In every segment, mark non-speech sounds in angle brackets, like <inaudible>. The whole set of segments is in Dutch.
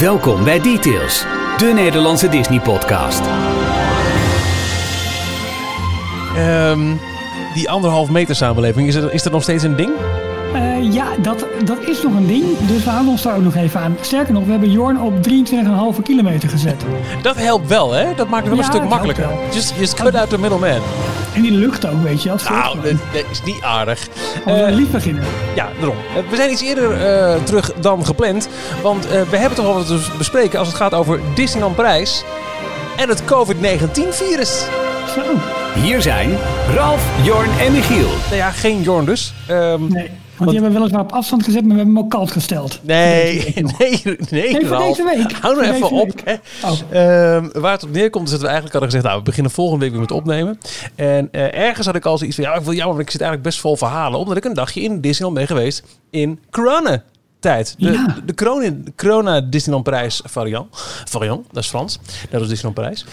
Welkom bij Details, de Nederlandse Disney-podcast. Ehm, die anderhalf meter samenleving, is er, is er nog steeds een ding? Ja, dat, dat is nog een ding. Dus we houden ons daar ook nog even aan. Sterker nog, we hebben Jorn op 23,5 kilometer gezet. Dat helpt wel, hè? Dat maakt het wel Ja, een stuk makkelijker. helpt Just, just cut out the middleman. En die lucht ook, weet je. Als Nou, dat, dat is niet aardig. Als we Eh, lief beginnen. ja, daarom. Eh, we zijn iets eerder eh, terug dan gepland. Want eh, we hebben toch wel wat te bespreken als het gaat over Disneyland Parijs en het COVID-19-virus. Zo. Hier zijn Ralf, Jorn en Michiel. Nou ja, geen Jorn dus. Ehm, Nee, want die hebben we weliswaar op afstand gezet, maar we hebben hem ook koud gesteld. Nee, nee, nee, Nee, voor deze week. Hou nou even op. Hè. Oh. Ehm, waar het op neerkomt is dat we eigenlijk hadden gezegd... nou, we beginnen volgende week weer met opnemen. En eh, ergens had ik al zoiets van... ja, ik wil jammer, want ik zit eigenlijk best vol verhalen... omdat ik een dagje in Disneyland ben geweest in corona tijd. De, Ja. de, corona, corona Disneyland Parijs variant. Variant, dat is Frans. Dat is Disneyland Parijs.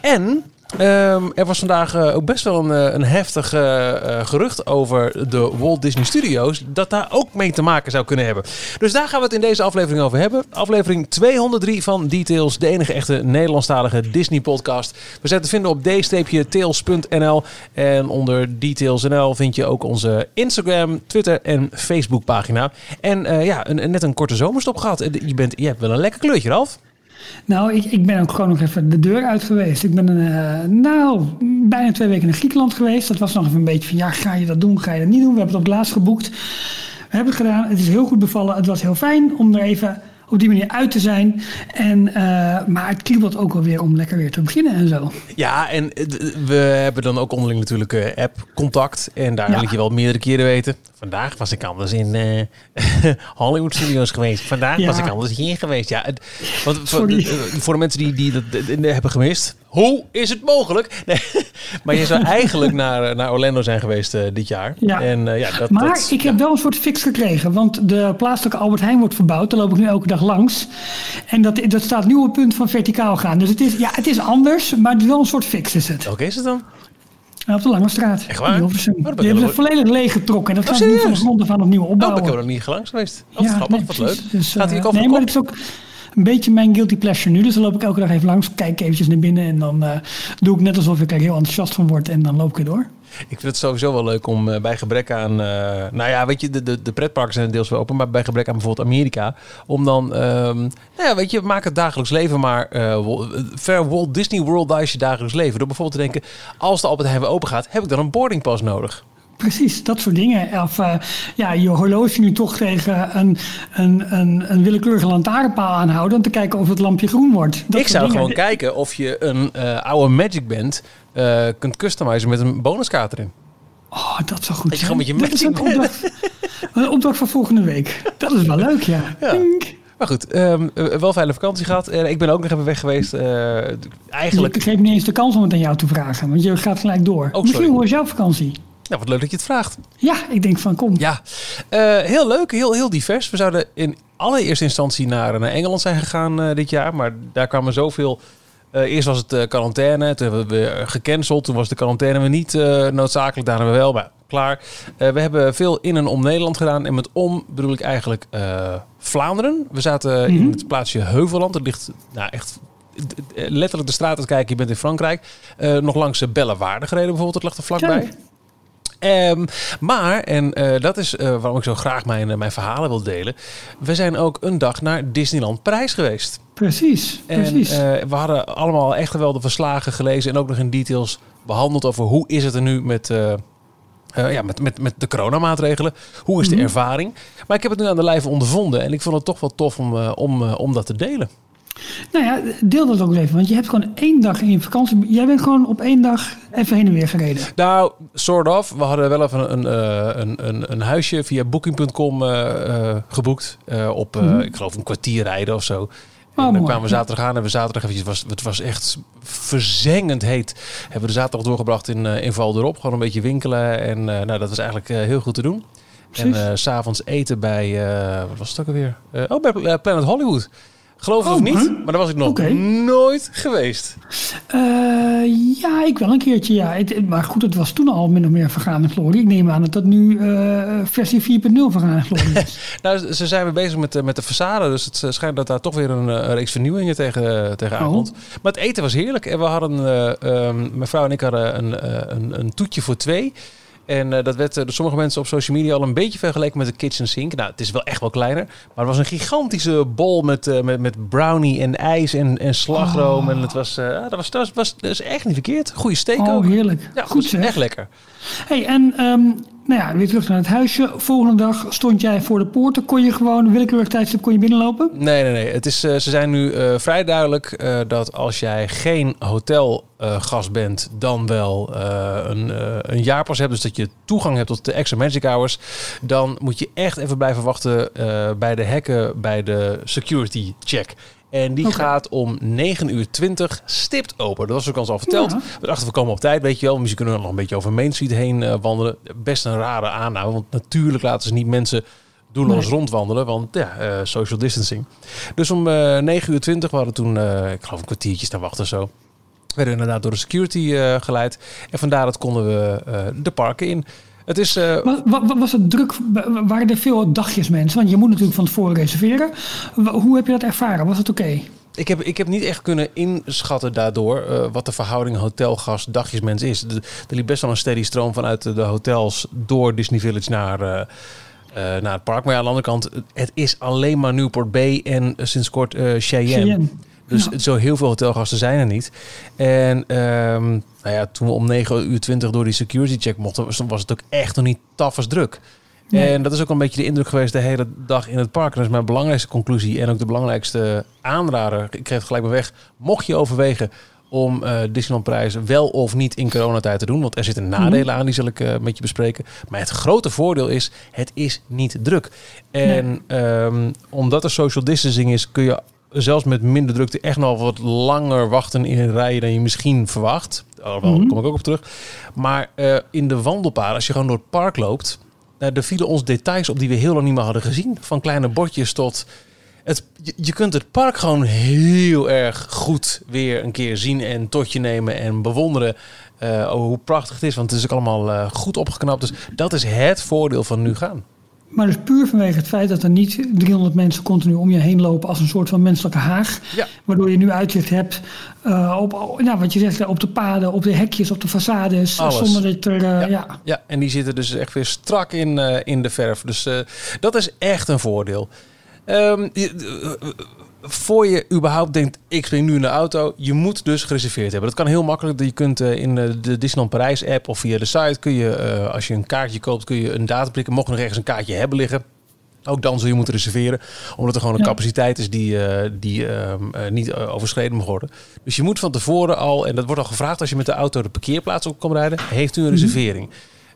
En... ehm, er was vandaag eh, ook best wel een, eh, een heftig eh, gerucht over de Walt Disney Studios. Dat daar ook mee te maken zou kunnen hebben. Dus daar gaan we het in deze aflevering over hebben. Aflevering 203 van Details, de enige echte Nederlandstalige Disney podcast. We zijn te vinden op d-tails.nl. En onder Details.nl vind je ook onze Instagram, Twitter en Facebook pagina. En ja, een, net een korte zomerstop gehad. Je, bent, je hebt wel een lekker kleurtje, Ralf. Nou, ik, ik ben ook gewoon nog even de deur uit geweest. Ik ben eh, nou, bijna twee weken in Griekenland geweest. Dat was nog even een beetje van, ja, ga je dat doen, ga je dat niet doen? We hebben het op laatst geboekt. We hebben het gedaan. Het is heel goed bevallen. Het was heel fijn om er even op die manier uit te zijn. En, eh, maar het kriebelt ook wel weer om lekker weer te beginnen en zo. Ja, en eh, we hebben dan ook onderling natuurlijk eh, app-contact. En daar Ja. wil ik je wel meerdere keren weten. Vandaag was ik anders in eh, <laughs> Hollywood Studios geweest. Vandaag Ja. was ik anders hier geweest. Ja, het, want voor, voor de mensen die, die dat hebben gemist. Hoe is het mogelijk? <laughs> Nee, maar je zou <laughs> eigenlijk naar, naar Orlando zijn geweest eh, dit jaar. Ja. En, eh, ja, dat, Maar dat- ik heb wel een soort fix gekregen. Want de plaatselijke Albert Heijn wordt verbouwd. Daar loop ik nu elke dag langs. En dat, dat staat nu op het punt van verticaal gaan. Dus het is, ja, het is anders. Maar het is wel een soort fix is het. Welke is het dan? Op de Lange Straat. Echt waar? Oh, dat Die hebben ze volledig leeggetrokken. En dat Oh, gaan ze nu van de grond af aan opnieuw Oh, opbouwen. ik heb er nog niet langs geweest. Oh, wat Ja, grappig, nee, wat leuk. Dus, Gaat hij eh, ook over Nee, maar het is ook een beetje mijn guilty pleasure nu. Dus dan loop ik elke dag even langs. Kijk eventjes naar binnen. En dan eh, doe ik net alsof ik er heel enthousiast van word. En dan loop ik weer door. Ik vind het sowieso wel leuk om eh, bij gebrek aan... eh, nou ja, weet je, de, de, de pretparken zijn deels wel open... maar bij gebrek aan bijvoorbeeld Amerika... om dan... ehm, nou ja, weet je, maak het dagelijks leven maar... ver Walt Disney World je dagelijks leven. Door bijvoorbeeld te denken... als de Albert Heijn open gaat... heb ik dan een boardingpas nodig. Precies, dat soort dingen. Of eh, ja, je horloge nu toch tegen een, een, een, een willekeurige lantaarnpaal aanhouden... om te kijken of het lampje groen wordt. Dat ik zou dingen. gewoon kijken of je een eh, oude Magic Band... eh, kunt customizen met een bonuskaart erin. Oh, dat zou goed Dat je gewoon met je is een opdracht, <laughs> een opdracht voor volgende week. Dat is wel leuk, ja. Ja. Maar goed, ehm, eh, wel veilige vakantie gehad. En ik ben ook nog even weg geweest. eigenlijk... Ik geef niet eens de kans om het aan jou te vragen, want je gaat gelijk door. sorry. Misschien hoe is jouw vakantie? Nou, wat leuk dat je het vraagt. Ja, ik denk van kom. Ja, eh, heel leuk, heel, heel divers. We zouden in allereerste instantie naar, naar Engeland zijn gegaan eh, dit jaar, maar daar kwamen zoveel. eh, eerst was het quarantaine, toen hebben we gecanceld. Toen was de quarantaine weer niet noodzakelijk, daarna weer wel, maar klaar. We hebben veel in en om Nederland gedaan. En met om bedoel ik eigenlijk Vlaanderen. We zaten in het plaatsje Heuvelland. Dat ligt nou, echt letterlijk de straat uit kijken. Je bent in Frankrijk. Nog langs de Bellewaarde gereden bijvoorbeeld. Dat lag er vlakbij. Ehm, maar, en eh, dat is eh, waarom ik zo graag mijn, eh, mijn verhalen wil delen. We zijn ook een dag naar Disneyland Parijs geweest. Precies, En precies. we hadden allemaal echt wel de verslagen gelezen en ook nog in details behandeld over hoe is het er nu met, eh, ja, met, met, met de coronamaatregelen. Hoe is de Mhm. ervaring? Maar ik heb het nu aan de lijve ondervonden en ik vond het toch wel tof om, om, om dat te delen. Nou ja, deel dat ook eens even, want je hebt gewoon één dag in je vakantie. Jij bent gewoon op één dag even heen en weer gereden. Nou, sort of. We hadden wel even een, een, een, een, een huisje via booking.com eh, eh, geboekt. eh, op, eh, ik geloof, een kwartier rijden of zo. En dan Mhm. kwamen we zaterdag aan en we zaterdag eventjes, het was, het was echt verzengend heet. Hebben we de zaterdag doorgebracht in, eh in Val. Gewoon een beetje winkelen. En eh, nou, dat was eigenlijk eh, heel goed te doen. En Precies. eh, s s'avonds eten bij, eh, wat was het ook alweer? Eh, oh, bij eh, Planet Hollywood. Geloof het Oh, of niet, huh? maar daar was ik nog nooit geweest. Eh, ja, ik wel een keertje, ja. Het- maar goed, het was toen al min of meer vergaande glorie. Ik neem aan dat dat nu eh, versie 4.0 vergaande glorie is. <laughs> Nou, ze zijn weer bezig met, de- met de façade. Dus het eh, schijnt dat daar toch weer een, eh, een reeks vernieuwingen tegen, tegen Oh. aankomt. Maar het eten was heerlijk. En we hadden, eh, ehm, mijn vrouw en ik hadden een, eh, een, een toetje voor twee. En eh, dat werd eh, door sommige mensen op social media al een beetje vergeleken met de kitchen sink. Nou, het is wel echt wel kleiner. Maar het was een gigantische bol met, eh, met, met brownie en ijs en, en slagroom. Oh. En het was, ja, dat was, dat was, dat is echt niet verkeerd. Goede steak Oh, ook. heerlijk. Ja, goed zeg. echt lekker. Hey, en ehm, nou ja, weer terug naar het huisje. Volgende dag stond jij voor de poorten. Kon je gewoon willekeurig tijdstip kon je binnenlopen? Nee, nee, nee. Het is, eh, ze zijn nu eh, vrij duidelijk eh, dat als jij geen hotelgast bent, dan wel een, een jaarpas hebt. Dus dat je toegang hebt tot de extra magic hours. Dan moet je echt even blijven wachten bij de hekken bij de security check. En die gaat om 9 uur 20 stipt open. Dat was ook ons al verteld. Ja. We dachten, we komen op tijd, weet je wel. Misschien kunnen we nog een beetje over Main Street heen eh, wandelen. Best een rare aanname. Want natuurlijk laten ze niet mensen doelloos Nee. rondwandelen. Want ja, eh, social distancing. Dus om eh 9 uur 20 we hadden toen, ik geloof een kwartiertje staan wachten of zo. Werden inderdaad door de security geleid. En vandaar dat konden we de parken in. Het is... eh, Wa- wa- wa- Was het druk? Wa- Waren er veel dagjes mensen? Want je moet natuurlijk van tevoren reserveren. Hoe heb je dat ervaren? Was het oké? Ik heb, ik heb niet echt kunnen inschatten daardoor eh, wat de verhouding hotelgast dagjesmens is. Er liep best wel een steady stroom vanuit de hotels door Disney Village naar, eh, naar het park. Maar ja, aan de andere kant, het is alleen maar Newport Bay en sinds kort Cheyenne. Cheyenne. Dus Ja. zo heel veel hotelgasten zijn er niet. En ehm, nou ja, toen we om 9 uur 20 door die security check mochten, was het ook echt nog niet tafels druk. Nee. En dat is ook een beetje de indruk geweest de hele dag in het park. En dat is mijn belangrijkste conclusie en ook de belangrijkste aanrader. Ik kreeg het gelijk maar weg. Mocht je overwegen om eh Disneyland prijs wel of niet in coronatijd te doen. Want er zitten nadelen aan, die zal ik eh, met je bespreken. Maar het grote voordeel is, het is niet druk. En ehm, omdat er social distancing is, kun je zelfs met minder drukte echt nog wat langer wachten in een rij dan je misschien verwacht. Alhoewel, daar Mhm. kom ik ook op terug. Maar eh, in de wandelpaden, als je gewoon door het park loopt, nou, er vielen ons details op die we heel lang niet meer hadden gezien. Van kleine bordjes tot... Het, je, je kunt het park gewoon heel erg goed weer een keer zien en tot je nemen en bewonderen eh, hoe prachtig het is. Want het is ook allemaal eh, goed opgeknapt. Dus dat is het voordeel van nu gaan. Maar dus puur vanwege het feit dat er niet 300 mensen continu om je heen lopen als een soort van menselijke haag. Ja. Waardoor je nu uitzicht hebt eh, op, nou, wat je zegt, op de paden, op de hekjes, op de façades. Alles. Zonder dat er, eh, Ja. ja. Ja, en die zitten dus echt weer strak in, eh, in de verf. Dus dat is echt een voordeel. Ehm, eh, voor je überhaupt denkt, ik spring nu in de auto, je moet dus gereserveerd hebben. Dat kan heel makkelijk. Je kunt eh, in eh, de Disneyland Parijs app of via de site, kun je, eh, als je een kaartje koopt, kun je een datum prikken. Mocht nog ergens een kaartje hebben liggen, ook dan zul je moeten reserveren. Omdat er gewoon een Ja. capaciteit is die, die ehm, eh, niet overschreden mag worden. Dus je moet van tevoren al, en dat wordt al gevraagd als je met de auto de parkeerplaats op komt rijden, heeft u een reservering.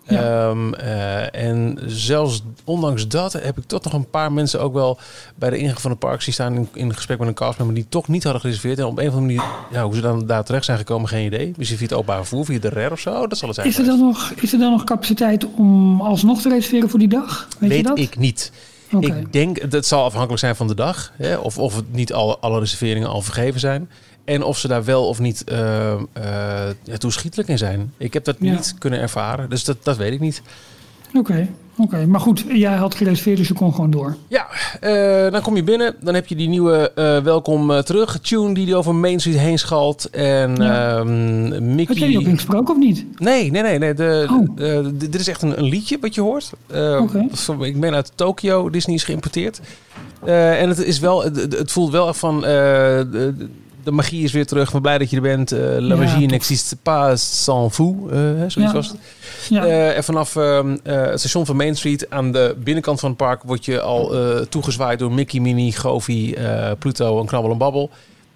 Ja. Ehm, eh, en zelfs ondanks dat heb ik toch nog een paar mensen ook wel bij de ingang van het park zien staan in, in gesprek met een castmember die toch niet hadden gereserveerd. En op een of andere manier, ja, hoe ze dan daar terecht zijn gekomen, geen idee. Misschien via het openbaar vervoer, via de RER of zo, dat zal het zijn. Is, er dan nog, is er dan nog capaciteit om alsnog te reserveren voor die dag? Weet, je Weet dat? ik niet. Ik denk, dat zal afhankelijk zijn van de dag. Hè, of, of het niet al, alle reserveringen al vergeven zijn. En of ze daar wel of niet ja, toeschietelijk in zijn. Ik heb dat Ja. niet kunnen ervaren. Dus dat, dat weet ik niet. Oké, oké. Maar goed, jij had gereserveerd, dus je kon gewoon door. Ja, eh, dan kom je binnen. Dan heb je die nieuwe welkom terug tune die, die over Main Street heen schalt. En Ja. ehm, Mickey... Had jij die ook ingesproken of niet? Nee, nee, nee. nee de, Oh. dit is echt een, een liedje wat je hoort. Oké. van- Ik ben uit Tokio, Disney is geïmporteerd. En het, is wel, het, het- voelt wel van... de, magie is weer terug. Ben blij dat je er bent. Eh, la Ja, magie n'existe pas sans vous. eh, zoiets Ja. was het. Ja. Eh, en vanaf ehm, eh, het station van Main Street aan de binnenkant van het park word je al toegezwaaid door Mickey, Minnie, Goofy, Pluto en Knabbel en Babbel.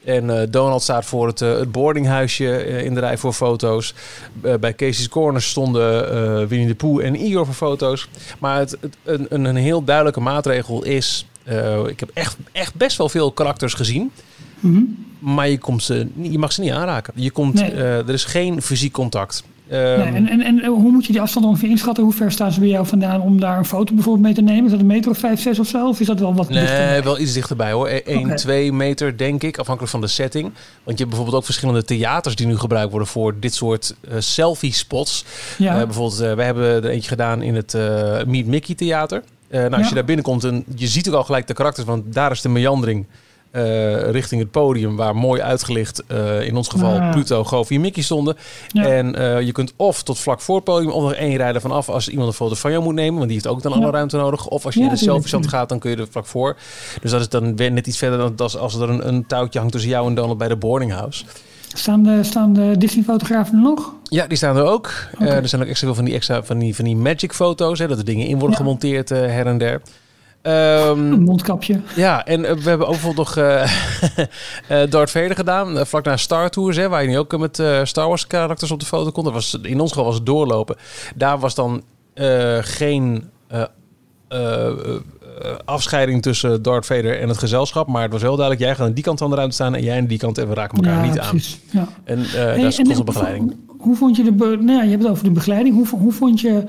En Donald staat voor het, het boardinghuisje in de rij voor foto's. Bij Casey's Corner stonden Winnie de Pooh en Igor voor foto's. Maar het, het- een, een, heel duidelijke maatregel is... ik heb echt, echt best wel veel karakters gezien. Mhm. Maar je, komt ze, je mag ze niet aanraken. Je komt, Nee. eh, er is geen fysiek contact. Nee, en, en, en hoe moet je die afstand ongeveer inschatten? Hoe ver staan ze bij jou vandaan om daar een foto bijvoorbeeld mee te nemen? Is dat een meter of 5, 6 of zo? Of is dat wel wat Nee, dichterbij? wel iets dichterbij hoor. 1, Oké. 2 meter denk ik, afhankelijk van de setting. Want je hebt bijvoorbeeld ook verschillende theaters die nu gebruikt worden voor dit soort eh, selfie spots. Ja. Eh, bijvoorbeeld, eh, we hebben er eentje gedaan in het eh, Meet Mickey Theater. Eh, nou, als Ja. je daar binnenkomt, en je ziet ook al gelijk de karakters, want daar is de meandering eh, richting het podium, waar mooi uitgelicht, eh, in ons geval. Pluto, Goofy en Mickey stonden. Ja. En eh, je kunt of tot vlak voor het podium, of nog één rijden vanaf als iemand een foto van jou moet nemen, want die heeft ook dan alle ruimte nodig. Of als je in de tuurlijk. gaat, dan kun je er vlak voor. Dus dat is dan weer net iets verder dan als, als er een, een touwtje hangt tussen jou en Donald bij de boarding house. Staan de, staan de Disney-fotografen nog? Ja, die staan er ook. Er zijn ook extra veel van die, extra, van die, van die magic foto's, hè, dat er dingen in worden gemonteerd her en der. Ehm, Een mondkapje. ja, en eh, we hebben ook bijvoorbeeld nog <laughs> eh, Darth Vader gedaan, vlak na Star Tours, hè, waar je nu ook met Star Wars karakters op de foto kon. Dat was, in ons geval was het doorlopen. Daar was dan geen afscheiding tussen Darth Vader en het gezelschap, maar het was wel duidelijk, jij gaat aan die kant van de ruimte staan en jij aan die kant en we raken elkaar ja, niet aan. Ja. En eh Hey, daar is onze begeleiding. Hoe vond je de... be- Nou ja, je hebt het over de begeleiding. Hoe, hoe vond je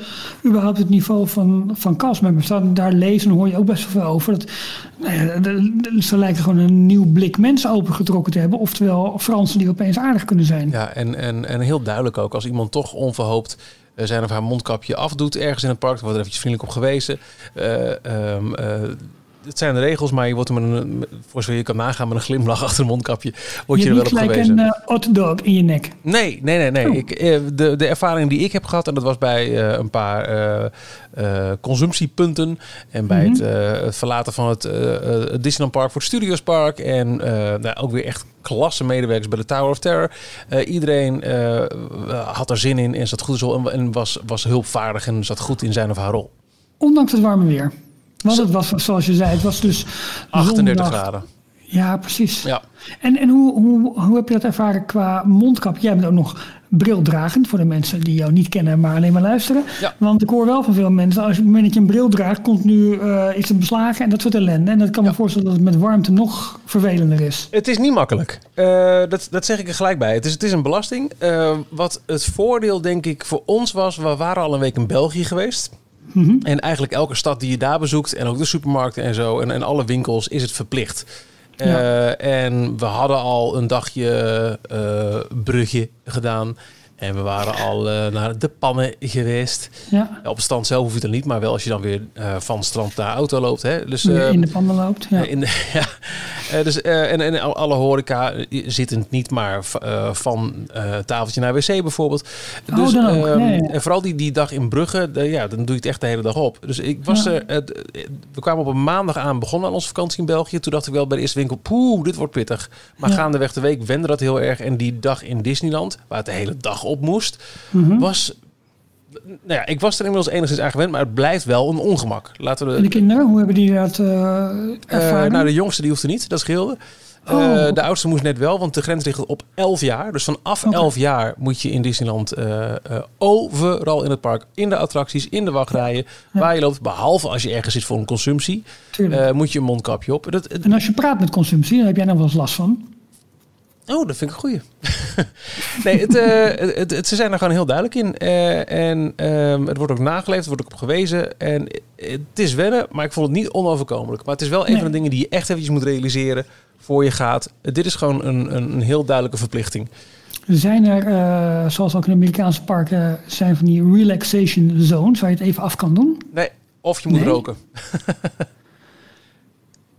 überhaupt het niveau van, van castmembers? Daar, daar lezen hoor je ook best wel veel over. Dat, nou ja, de- de- ze lijken gewoon een nieuw blik mensen opengetrokken te hebben. Oftewel Fransen die opeens aardig kunnen zijn. Ja, en, en, en heel duidelijk ook, als iemand toch onverhoopt eh, zijn of haar mondkapje afdoet ergens in het park, dan wordt er eventjes vriendelijk op gewezen. Eh, ehm, eh, het zijn de regels, maar je wordt er met een, voor zover je kan nagaan met een glimlach achter een mondkapje, word je, je er hebt wel op niet gelijk gewezen. een eh, hot dog in je nek. Nee, nee, nee. nee. Oh. Ik, eh, de, de ervaring die ik heb gehad, en dat was bij eh, een paar consumptiepunten. En bij Mhm. het, het verlaten van het, Disneyland Park voor het Studios Park. En nou, ook weer echt klasse medewerkers bij de Tower of Terror. Iedereen had er zin in en zat goed en was, was hulpvaardig en zat goed in zijn of haar rol. Ondanks het warme weer. Want het was, zoals je zei, het was dus 38 zondag. graden. Ja, precies. Ja. En, en hoe, hoe, hoe heb je dat ervaren qua mondkap? Jij bent ook nog brildragend voor de mensen die jou niet kennen, maar alleen maar luisteren. Ja. Want ik hoor wel van veel mensen, als je op het moment dat je een bril draagt, komt nu eh, is het beslagen en dat soort ellende. En dat kan me voorstellen dat het met warmte nog vervelender is. Het is niet makkelijk. Eh, dat, dat zeg ik er gelijk bij. Het is, het is een belasting. Eh, wat het voordeel, denk ik, voor ons was... we waren al een week in België geweest. Mhm. En eigenlijk elke stad die je daar bezoekt... en ook de supermarkten en zo... en, en alle winkels, is het verplicht. Eh, en we hadden al een dagje eh Brugge gedaan... En we waren al eh, naar de pannen geweest. Ja, op het strand zelf hoef je het dan niet, maar wel als je dan weer eh, van strand naar auto loopt. Hè? Dus, die eh, in de pannen loopt. Ja. in de, <laughs> ja. Eh, dus, eh, en, en al- alle horeca eh, zittend niet, maar eh, van eh, tafeltje naar wc bijvoorbeeld. Oh, Dus, dan ook. ehm, Ja. En vooral die, die dag in Brugge, de- ja, dan doe je het echt de hele dag op. Dus ik was Ja. er, eh, eh, we kwamen op een maandag aan, begonnen aan onze vakantie in België. Toen dacht ik wel bij de eerste winkel, poeh, dit wordt pittig. Maar gaandeweg de week wende dat heel erg. En die dag in Disneyland, waar het de hele dag op moest, Mhm. was... Nou ja, ik was er inmiddels enigszins aan gewend, maar het blijft wel een ongemak. Laten we En de kinderen, hoe hebben die dat eh, ervaren? nou, de jongste die hoefde niet, dat scheelde. Oh. De oudste moest net wel, want de grens ligt op 11 jaar. Dus vanaf Oké. 11 jaar moet je in Disneyland overal in het park, in de attracties, in de wachtrijen, Ja. waar je loopt, behalve als je ergens zit voor een consumptie, moet je een mondkapje op. Dat, en als je praat met consumptie, dan heb jij nog wel eens last van. Oh, dat vind ik een goeie. <laughs> nee, het, eh, het, het- het- ze zijn er gewoon heel duidelijk in. Eh, en ehm, het wordt ook nageleefd, er wordt ook op gewezen. En het is wennen, maar ik vond het niet onoverkomelijk. Maar het is wel een Nee. van de dingen die je echt eventjes moet realiseren voor je gaat. Dit is gewoon een, een, een heel duidelijke verplichting. Zijn er, eh, zoals ook in Amerikaanse parken, zijn van die relaxation zones waar je het even af kan doen? Nee, of je moet Nee? roken. <laughs>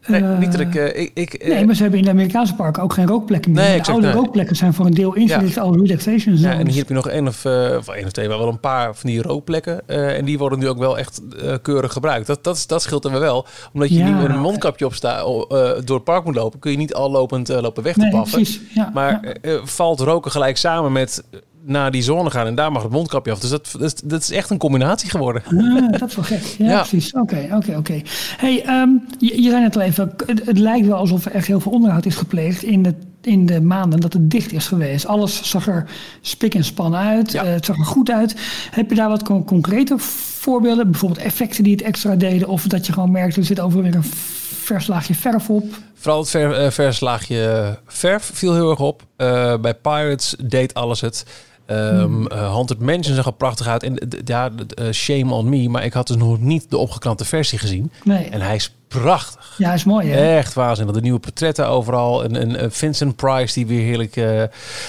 Nee, Eh, niet eh, ik, ik eh, Nee, maar ze hebben in de Amerikaanse parken ook geen rookplekken meer. Nee, de exact, oude nee. rookplekken zijn voor een deel ingericht als relaxation zones. ja, en hier heb je nog één of, eh, of één of twee, maar wel een paar van die rookplekken. Eh, en die worden nu ook wel echt eh, keurig gebruikt. Dat, dat, dat scheelt er wel. Omdat je Ja. niet met een mondkapje op sta, eh, door het park moet lopen, kun je niet al lopend eh, lopen weg te paffen. precies. Ja, Maar ja. eh, eh, valt roken gelijk samen met eh, naar die zone gaan en daar mag het mondkapje af. Dus dat, dat, is- dat is echt een combinatie geworden. Ah, dat is wel gek. Ja, <laughs> Ja. precies. Oké, oké, oké. Hey, ehm, je, je zei net al even, het, het lijkt wel alsof er echt heel veel onderhoud is gepleegd in de, in de maanden dat het dicht is geweest. Alles zag er spik en span uit. Ja. eh, het zag er goed uit. Heb je daar wat con- concrete voorbeelden? Bijvoorbeeld effecten die het extra deden? Of dat je gewoon merkte, er zit over weer een vers laagje verf op? Vooral het ver, eh, vers laagje verf viel heel erg op. Eh, bij Pirates deed alles het. Um, Haunted Mansion zag er prachtig uit. En ja, shame on me, maar ik had dus nog niet de opgeknapte versie gezien. Nee. En hij is prachtig. Ja, is mooi. Hè? Echt waanzinnig. De nieuwe portretten overal. Een, een Vincent Price die weer heerlijk uh,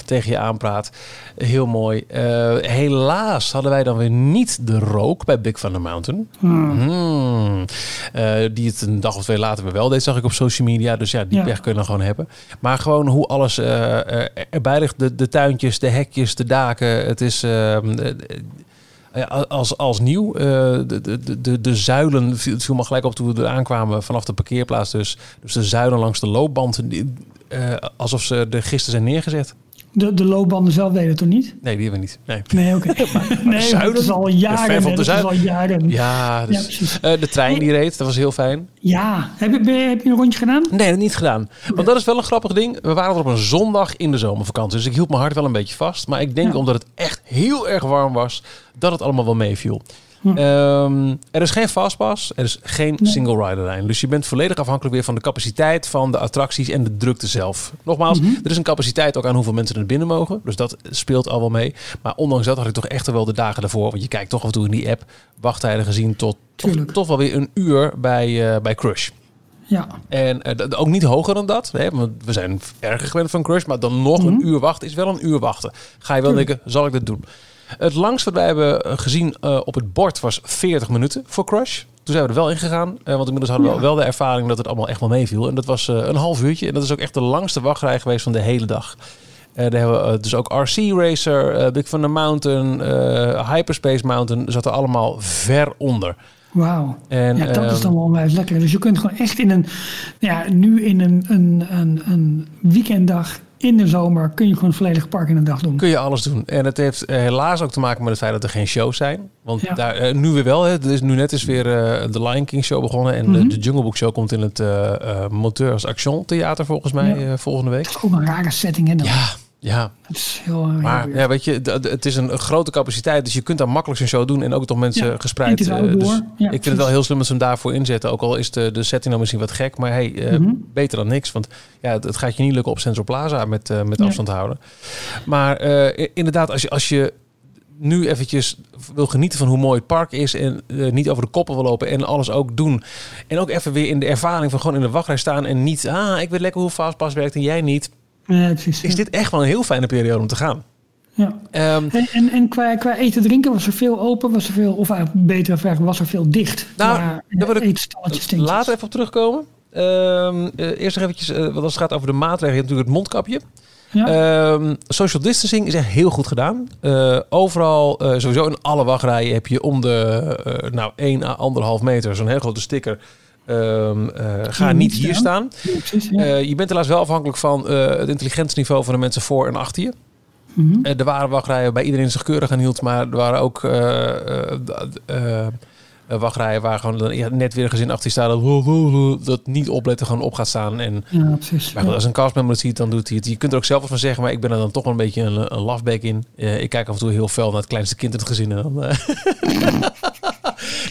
tegen je aanpraat. Heel mooi. Uh, helaas hadden wij dan weer niet de rook bij Big Thunder Mountain. Hmm. Hmm. Uh, die het een dag of twee later weer wel deed, zag ik op social media. Dus ja, die ja. pech kun je dan gewoon hebben. Maar gewoon hoe alles erbij ligt. De, de tuintjes, de hekjes, de daken. Het is ehm, als, als nieuw. Uh, de, de, de, de zuilen, het viel me gelijk op toen we er aankwamen vanaf de parkeerplaats dus. Dus de zuilen langs de loopband, uh, alsof ze er gisteren zijn neergezet. De, de loopbanden zelf deden het toch niet? Nee, die hebben we niet. Nee, nee oké. <laughs> Okay. nee, het is al jaren. Al jaren. Ja, dus, ja uh, de trein die reed, dat was heel fijn. Ja, heb je, heb je een rondje gedaan? Nee, dat niet gedaan. Want dat is wel een grappig ding. We waren er op een zondag in de zomervakantie. Dus ik hield mijn hart wel een beetje vast. Maar ik denk ja. omdat het echt heel erg warm was, dat het allemaal wel meeviel. Hm. Um, er is geen fastpass, er is geen nee. single rider lijn. Dus je bent volledig afhankelijk weer van de capaciteit van de attracties en de drukte zelf. Nogmaals, mm -hmm. er is een capaciteit ook aan hoeveel mensen er binnen mogen. Dus dat speelt al wel mee. Maar ondanks dat had ik toch echt wel de dagen ervoor. Want je kijkt toch af en toe in die app wachttijden gezien tot toch, toch, wel weer een uur bij, uh, bij Crush. Ja. En uh, ook niet hoger dan dat. Hè, want we zijn erger gewend van Crush. Maar dan nog mm -hmm. een uur wachten is wel een uur wachten. Ga je wel Tuurlijk. denken, zal ik dit doen? Het langst wat wij hebben gezien uh, op het bord was 40 minuten voor Crush. Toen zijn we er wel in gegaan. Uh, want inmiddels hadden we ja. wel de ervaring dat het allemaal echt wel meeviel. En dat was een half uurtje. En dat is ook echt de langste wachtrij geweest van de hele dag. daar hebben we dus ook RC Racer, Big Thunder Mountain, Hyperspace Mountain. Zaten allemaal ver onder. Wauw. Ja, dat is dan wel onwijs lekker. Dus je kunt gewoon echt in een, ja, nu in een, een, een, een weekenddag in de zomer kun je gewoon volledig park in een dag doen. Kun je alles doen. En het heeft uh, helaas ook te maken met het feit dat er geen shows zijn. Want ja. daar, uh, nu weer wel. Hè. Is nu net is weer uh, de Lion King show begonnen. En mm -hmm. de, Jungle Book show komt in het Moteurs Action Theater volgens mij ja. volgende week. Dat is ook een rare setting. Hè, dan. Ja, ja. Het is heel, heel maar ja, weet je, het is een grote capaciteit. Dus je kunt daar makkelijk zo'n show doen. En ook toch mensen ja, gespreid. Uh, dus ja, ik vind het wel heel slim dat ze hem daarvoor inzetten. Ook al is de, de setting dan misschien wat gek. Maar hey, mm -hmm. beter dan niks. Want ja, het, het, gaat je niet lukken op Central Plaza met, uh, met afstand houden. Maar inderdaad, als je, als je nu eventjes wil genieten van hoe mooi het park is en uh, niet over de koppen wil lopen en alles ook doen. En ook even weer in de ervaring van gewoon in de wachtrij staan en niet, ah, ik weet lekker hoe Fastpass werkt en jij niet. Ja, precies, is dit echt wel een heel fijne periode om te gaan. Ja. Um, en en, en qua, qua eten drinken was er veel open, was er veel, of eigenlijk beter vraag, was er veel dicht? Nou, daar wil ik later even op terugkomen. Um, uh, eerst nog eventjes, uh, want als het gaat over de maatregelen, natuurlijk het mondkapje. Ja. Um, social distancing is echt heel goed gedaan. Uh, overal, sowieso in alle wachtrijen, heb je om de nou, 1 à 1,5 meter zo'n heel grote sticker. Um, ga niet, niet hier staan. Ja, precies, ja. je bent helaas wel afhankelijk van het intelligentieniveau van de mensen voor en achter je. Mm -hmm. er waren wachtrijen bij iedereen zich keurig aan hield, maar er waren ook wachtrijen waar gewoon net weer een gezin achter je staat dat, dat niet opletten gewoon op gaat staan. En, ja, precies. Maar als een castmember het ziet, dan doet hij het. Je kunt er ook zelf wat van zeggen, maar ik ben er dan toch wel een beetje een, een in. Ik kijk af en toe heel fel naar het kleinste kind in het gezin. En dan. <laughs>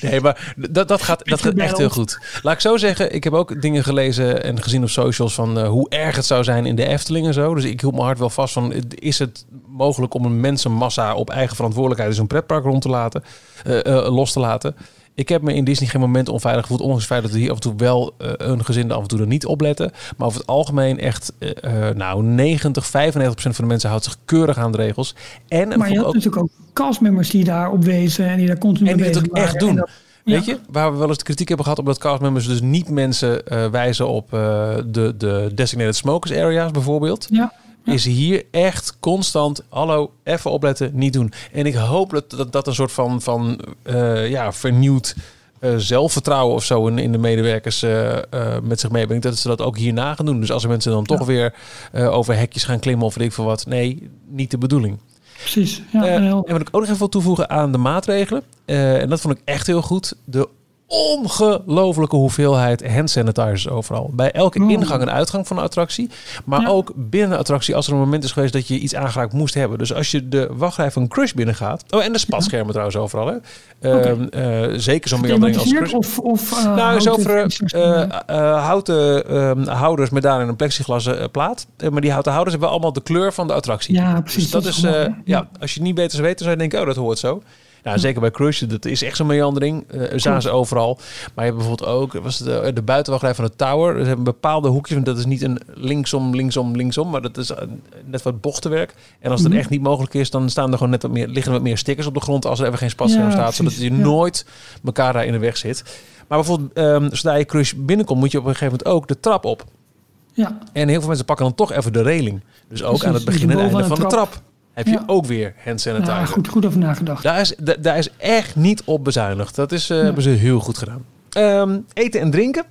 nee, maar dat, dat gaat, dat gaat echt heel goed. Laat ik zo zeggen, ik heb ook dingen gelezen en gezien op socials van uh, hoe erg het zou zijn in de Efteling en zo. Dus ik hield mijn hart wel vast van, is het mogelijk om een mensenmassa op eigen verantwoordelijkheid in zo'n pretpark rond te laten, los te laten? Ik heb me in Disney geen moment onveilig gevoeld. Ondanks het feit dat er hier af en toe wel uh, een gezin af en toe er niet opletten. Maar over het algemeen echt, uh, nou 90, 95 procent van de mensen houdt zich keurig aan de regels. En, maar je had ook, natuurlijk ook castmembers die daar op wezen en die daar continu en die het ook echt doen. Dat, Weet ja. je, waar we wel eens de kritiek hebben gehad omdat castmembers dus niet mensen uh, wijzen op de, de designated smokers areas bijvoorbeeld. Ja is hier echt constant, hallo, even opletten, niet doen. En ik hoop dat dat, dat een soort van, van uh, ja, vernieuwd uh, zelfvertrouwen of zo in, in de medewerkers uh, met zich meebrengt. Dat ze dat ook hierna gaan doen. Dus als er mensen dan toch ja. weer over hekjes gaan klimmen of weet ik veel wat. Nee, niet de bedoeling. Precies. Ja, en wat ik ook nog even wil toevoegen aan de maatregelen. en dat vond ik echt heel goed. De ongelofelijke hoeveelheid hand sanitizers overal. Bij elke ingang en uitgang van de attractie. Maar Ja. ook binnen de attractie als er een moment is geweest dat je iets aangeraakt moest hebben. Dus als je de wachtrij van Crush binnengaat. Oh, en de spatschermen trouwens overal. Hè. Ehm, eh, zeker zo'n meandering als Crush. Of, of, uh, Nou, is over eh, houten ehm, houders met daarin een plexiglas plaat. Maar die houten houders hebben allemaal de kleur van de attractie. Ja, precies. Dus dat, is, ja, als je niet beter zou weten, zou je denken, oh, dat hoort zo. Nou, zeker bij Crush, dat is echt zo'n meandering. Eh zagen ze overal. Maar je hebt bijvoorbeeld ook, was het de, de buitenwachtrij van de Tower. Ze hebben bepaalde hoekjes, want dat is niet een linksom, linksom, linksom. Maar dat is eh, net wat bochtenwerk. En als het Mhm. echt niet mogelijk is, dan staan er gewoon net wat meer, liggen wat meer stickers op de grond als er even geen spatscherm Ja, staat. Zodat je Ja. nooit elkaar daar in de weg zit. Maar bijvoorbeeld, ehm, zodra je Crush binnenkomt, moet je op een gegeven moment ook de trap op. Ja, En heel veel mensen pakken dan toch even de reling. Dus ook aan het dus begin en einde van de trap. Heb je Ja. ook weer hand sanitizer. ja goed, goed over nagedacht. Daar is, da- daar is echt niet op bezuinigd. Dat is, eh, hebben ze heel goed gedaan. Ehm, eten en drinken.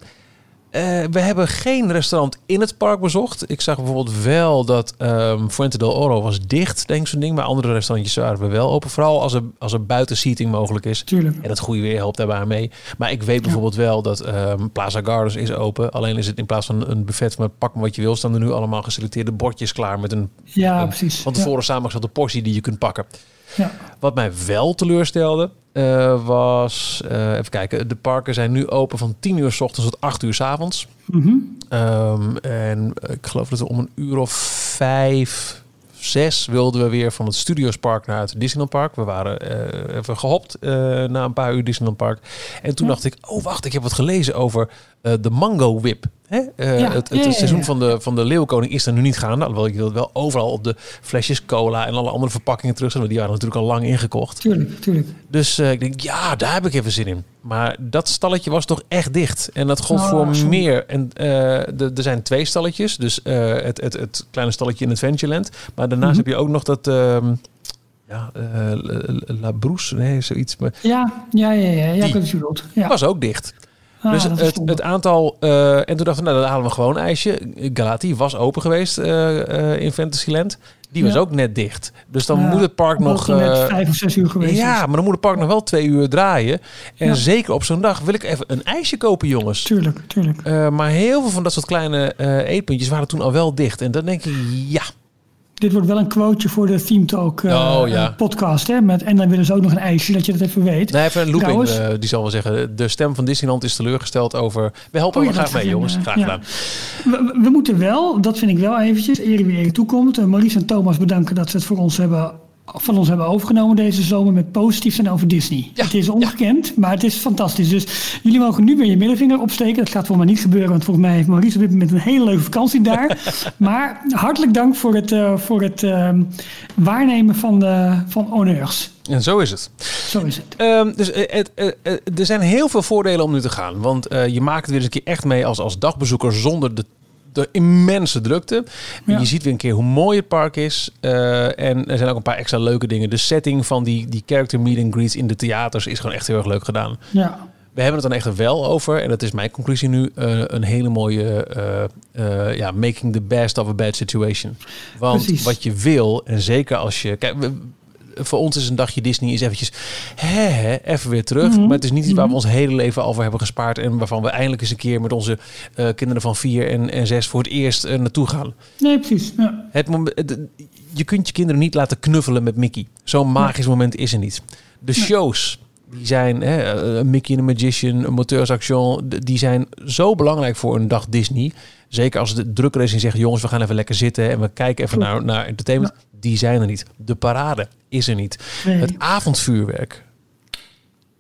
Eh, we hebben geen restaurant in het park bezocht. Ik zag bijvoorbeeld wel dat ehm Fuente del Oro was dicht, denk ik zo'n ding. Maar andere restaurantjes waren we wel open. Vooral als er, als er buiten seating mogelijk is. Tuurlijk. En het goede weer helpt daarbij mee. Maar ik weet bijvoorbeeld wel dat ehm, Plaza Gardens is open. Alleen is het in plaats van een buffet met pak maar wat je wil... staan er nu allemaal geselecteerde bordjes klaar met een Ja, een precies. van tevoren samengestelde portie die je kunt pakken. Ja. Wat mij wel teleurstelde eh, was... eh, even kijken, de parken zijn nu open van 10 uur s ochtends tot 8 uur s avonds. Mhm. Ehm, en ik geloof dat we om een uur of vijf, zes wilden we weer van het Studiospark naar het Disneylandpark. We waren eh, even gehopt eh, na een paar uur Disneylandpark. En toen Ja. dacht ik, oh wacht, ik heb wat gelezen over eh, de Mango Whip. Hè? Eh, Ja, het het, ja, seizoen van de, van de Leeuwenkoning is er nu niet gaande. Alhoewel je dat wel overal op de flesjes cola en alle andere verpakkingen terug zijn. want Die waren natuurlijk al lang ingekocht. Tuurlijk, tuurlijk. Dus eh, ik denk, ja, daar heb ik even zin in. Maar dat stalletje was toch echt dicht. En dat gold Oh, voor meer. En de- er zijn twee stalletjes. Dus het, het, het kleine stalletje in Adventureland. Maar daarnaast Mhm. heb je ook nog dat... ehm, ja, La- Broes, nee, zoiets. Maar Ja, ja, ja, ja. ja Die. ik bedoelt. Ja. was ook dicht. Ah, dus het, het aantal... eh, en toen dachten we, nou, dan halen we gewoon een ijsje. Galati was open geweest eh, eh, in Fantasyland. Die was Ja. ook net dicht. Dus dan Ja, moet het park nog... het net vijf of zes uur geweest ja, is. maar dan moet het park nog wel twee uur draaien. En Ja. zeker op zo'n dag wil ik even een ijsje kopen, jongens. Tuurlijk, tuurlijk. Maar heel veel van dat soort kleine eh, eetpuntjes waren toen al wel dicht. En dan denk ik, ja. Dit wordt wel een quoteje voor de Theme Talk eh, Oh, ja. eh, podcast. Hè? Met, en dan willen ze ook nog een ijsje, dat je dat even weet. Nee, even een looping, eh, die zal wel zeggen. De stem van Disneyland is teleurgesteld over... We helpen Oh ja, graag mee, jongens. Graag gedaan. We, we moeten wel, dat vind ik wel eventjes, eer wie eer toekomt. Maurice en Thomas bedanken dat ze het voor ons hebben, van ons hebben overgenomen deze zomer met positief zijn over Disney. Ja, het is ongekend, maar het is fantastisch. Dus jullie mogen nu weer je middelvinger opsteken. Dat gaat volgens mij niet gebeuren, want volgens mij heeft Maurice op dit moment een hele leuke vakantie daar. <laughs> maar hartelijk dank voor het, eh, voor het ehm, waarnemen van, de, van honneurs. En zo is het. Zo is het. Ehm, dus eh, eh, er zijn heel veel voordelen om nu te gaan. Want je maakt het weer eens een keer echt mee als, als dagbezoeker zonder de, de immense drukte. Ja. Je ziet weer een keer hoe mooi het park is. Eh, en er zijn ook een paar extra leuke dingen. De setting van die, die character meet and greets in de theaters is gewoon echt heel erg leuk gedaan. Ja, We hebben het dan echt wel over, en dat is mijn conclusie nu, eh, een hele mooie eh, ja, making the best of a bad situation. Want Precies. wat je wil, en zeker als je... Kijk, we- voor ons is een dagje Disney is eventjes hè, hè, even weer terug. Mhm. Maar het is niet iets waar we Mhm. ons hele leven al voor hebben gespaard. En waarvan we eindelijk eens een keer met onze eh, kinderen van vier en, en zes voor het eerst eh, naartoe gaan. nee, precies. Ja. Het mom- het- je kunt je kinderen niet laten knuffelen met Mickey. Zo'n magisch moment is er niet. De shows, die zijn, hè, eh, Mickey the Magician, een Moteursaction, d- die zijn zo belangrijk voor een dag Disney. Zeker als de drukker is en zegt, jongens, we gaan even lekker zitten en we kijken even naar, naar entertainment. Die zijn er niet. De parade is er niet. Nee. Het avondvuurwerk.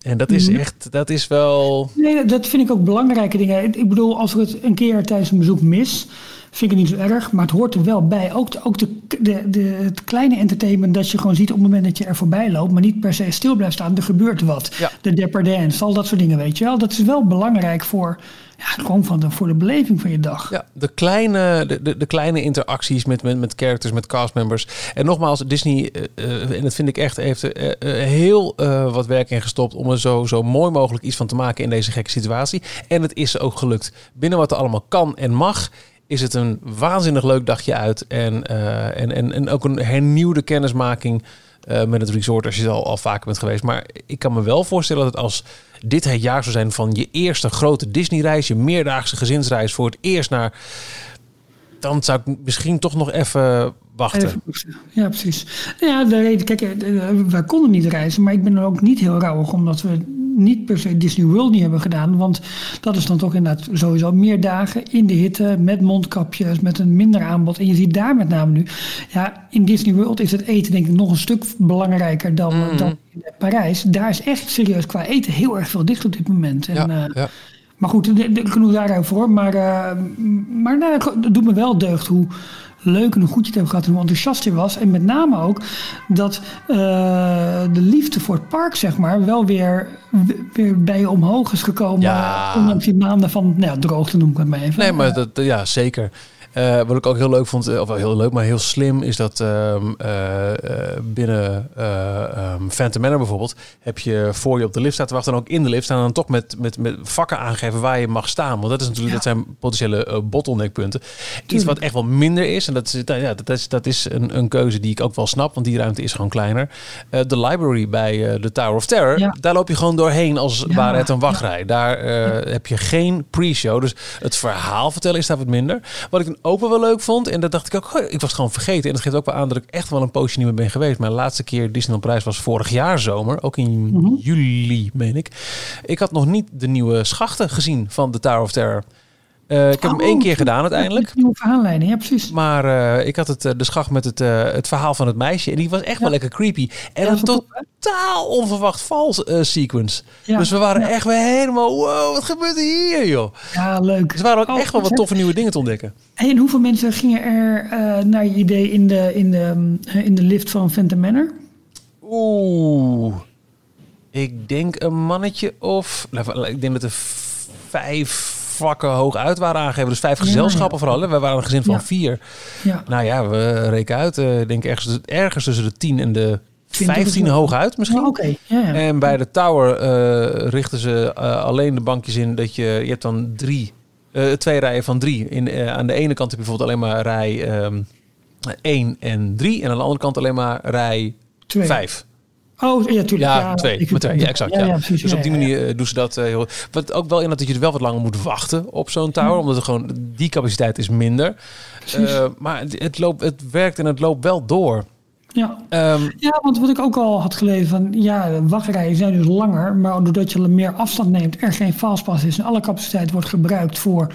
En dat is Mhm. echt, dat is wel... Nee, dat vind ik ook belangrijke dingen. Ik bedoel, als ik het een keer tijdens een bezoek mis, vind ik het niet zo erg. Maar het hoort er wel bij. Ook, de, ook de, de, de, het kleine entertainment dat je gewoon ziet op het moment dat je er voorbij loopt, maar niet per se stil blijft staan. Er gebeurt wat. Ja. De Dapper Dance, al dat soort dingen, weet je wel. Dat is wel belangrijk voor, ja, gewoon van de, voor de beleving van je dag. Ja, de kleine, de, de, de kleine interacties met, met, met characters, met castmembers. En nogmaals, Disney, eh, eh, en dat vind ik echt, heeft eh, heel wat werk in gestopt om er zo, zo mooi mogelijk iets van te maken in deze gekke situatie. En het is ook gelukt. Binnen wat er allemaal kan en mag, is het een waanzinnig leuk dagje uit. En, eh, en, en, en ook een hernieuwde kennismaking eh, met het resort als je al, al vaker bent geweest. Maar ik kan me wel voorstellen dat als dit het jaar zou zijn van je eerste grote Disney-reis, je meerdaagse gezinsreis voor het eerst naar, dan zou ik misschien toch nog even wachten. Ja, precies. Ja, de reden, kijk, eh, eh, wij konden niet reizen, maar ik ben er ook niet heel rouwig omdat we niet per se Disney World niet hebben gedaan. Want dat is dan toch inderdaad sowieso meer dagen in de hitte, met mondkapjes, met een minder aanbod. En je ziet daar met name nu, ja, in Disney World is het eten denk ik nog een stuk belangrijker dan, Mhm. dan in Parijs. Daar is echt serieus qua eten heel erg veel dicht op dit moment. En, Ja, eh, ja. maar goed, genoeg daaruit voor. Maar, eh, maar nou, het doet me wel deugd hoe leuk en hoe goed je het hebt gehad en hoe enthousiast je was. En met name ook dat eh, de liefde voor het park, zeg maar, wel weer, weer bij je omhoog is gekomen. Ja. Ondanks die maanden van nou, ja, droogte, noem ik het maar even. Nee, maar dat, ja, zeker. Eh, wat ik ook heel leuk vond, eh, of wel heel leuk, maar heel slim, is dat ehm, eh, binnen ehm, Phantom Manor bijvoorbeeld, heb je voor je op de lift staat te wachten en ook in de lift staan dan toch met, met, met vakken aangeven waar je mag staan. Want dat is natuurlijk, dat zijn potentiële bottleneckpunten. Iets wat echt wel minder is, en dat is, nou ja, dat is, dat is een, een keuze die ik ook wel snap, want die ruimte is gewoon kleiner. De library bij de Tower of Terror, Ja. daar loop je gewoon doorheen als Ja, ware het een wachtrij. Daar heb je geen pre-show, dus het verhaal vertellen is daar wat minder. Wat ik ook wel leuk vond, en dat dacht ik ook, ik was gewoon vergeten. En dat geeft ook wel aan dat ik echt wel een poosje niet meer ben geweest. Mijn laatste keer Disneyland Prijs was vorig jaar zomer, ook in Mhm. juli, meen ik. Ik had nog niet de nieuwe schachten gezien van de Tower of Terror. Eh, ik heb hem Oh, één keer gedaan uiteindelijk. Een nieuwe verhaallijnen, ja precies. Maar eh, ik had het, eh, de schacht met het, het verhaal van het meisje. En die was echt wel lekker creepy. En Ja, een totaal onverwacht vals sequence. Ja, Dus we waren echt weer helemaal... Wow, wat gebeurt er hier, joh? Ja, leuk. Dus er waren ook Oh, echt wel wat toffe nieuwe dingen te ontdekken. En hoeveel mensen gingen er naar je idee in de, in, de, in de lift van Phantom Manor? Oeh. Ik denk een mannetje of... nou, Ik denk dat er vijf vakken hoog uit waren aangegeven. Dus vijf Ja, gezelschappen ja. vooral. hè. We waren een gezin van vier. Ja, Nou ja, we rekenen uit. eh, Ik denk ergens, ergens tussen de 10 en de 20 15 of zo. hoog uit misschien. Oh, oké. Ja, ja. En bij de tower eh, richten ze eh, alleen de bankjes in dat je... Je hebt dan drie, twee rijen van drie. In, aan de ene kant heb je bijvoorbeeld alleen maar rij ehm 1 en 3. En aan de andere kant alleen maar rij Twee. 5. Oh, ja, tuurlijk. Ja, twee. ik- Maar twee, ja, exact. Ja, precies. dus ja, op die ja, ja. manier eh, doen ze dat eh, heel... Wat ook wel in dat je er wel wat langer moet wachten op zo'n tower. Omdat er gewoon... Die capaciteit is minder. Eh, maar het, het, loopt, het werkt en het loopt wel door. Ja. Ehm, ja, want wat ik ook al had gelezen van... Ja, wachtrijen zijn dus langer. Maar doordat je meer afstand neemt, er geen fastpass is... en alle capaciteit wordt gebruikt voor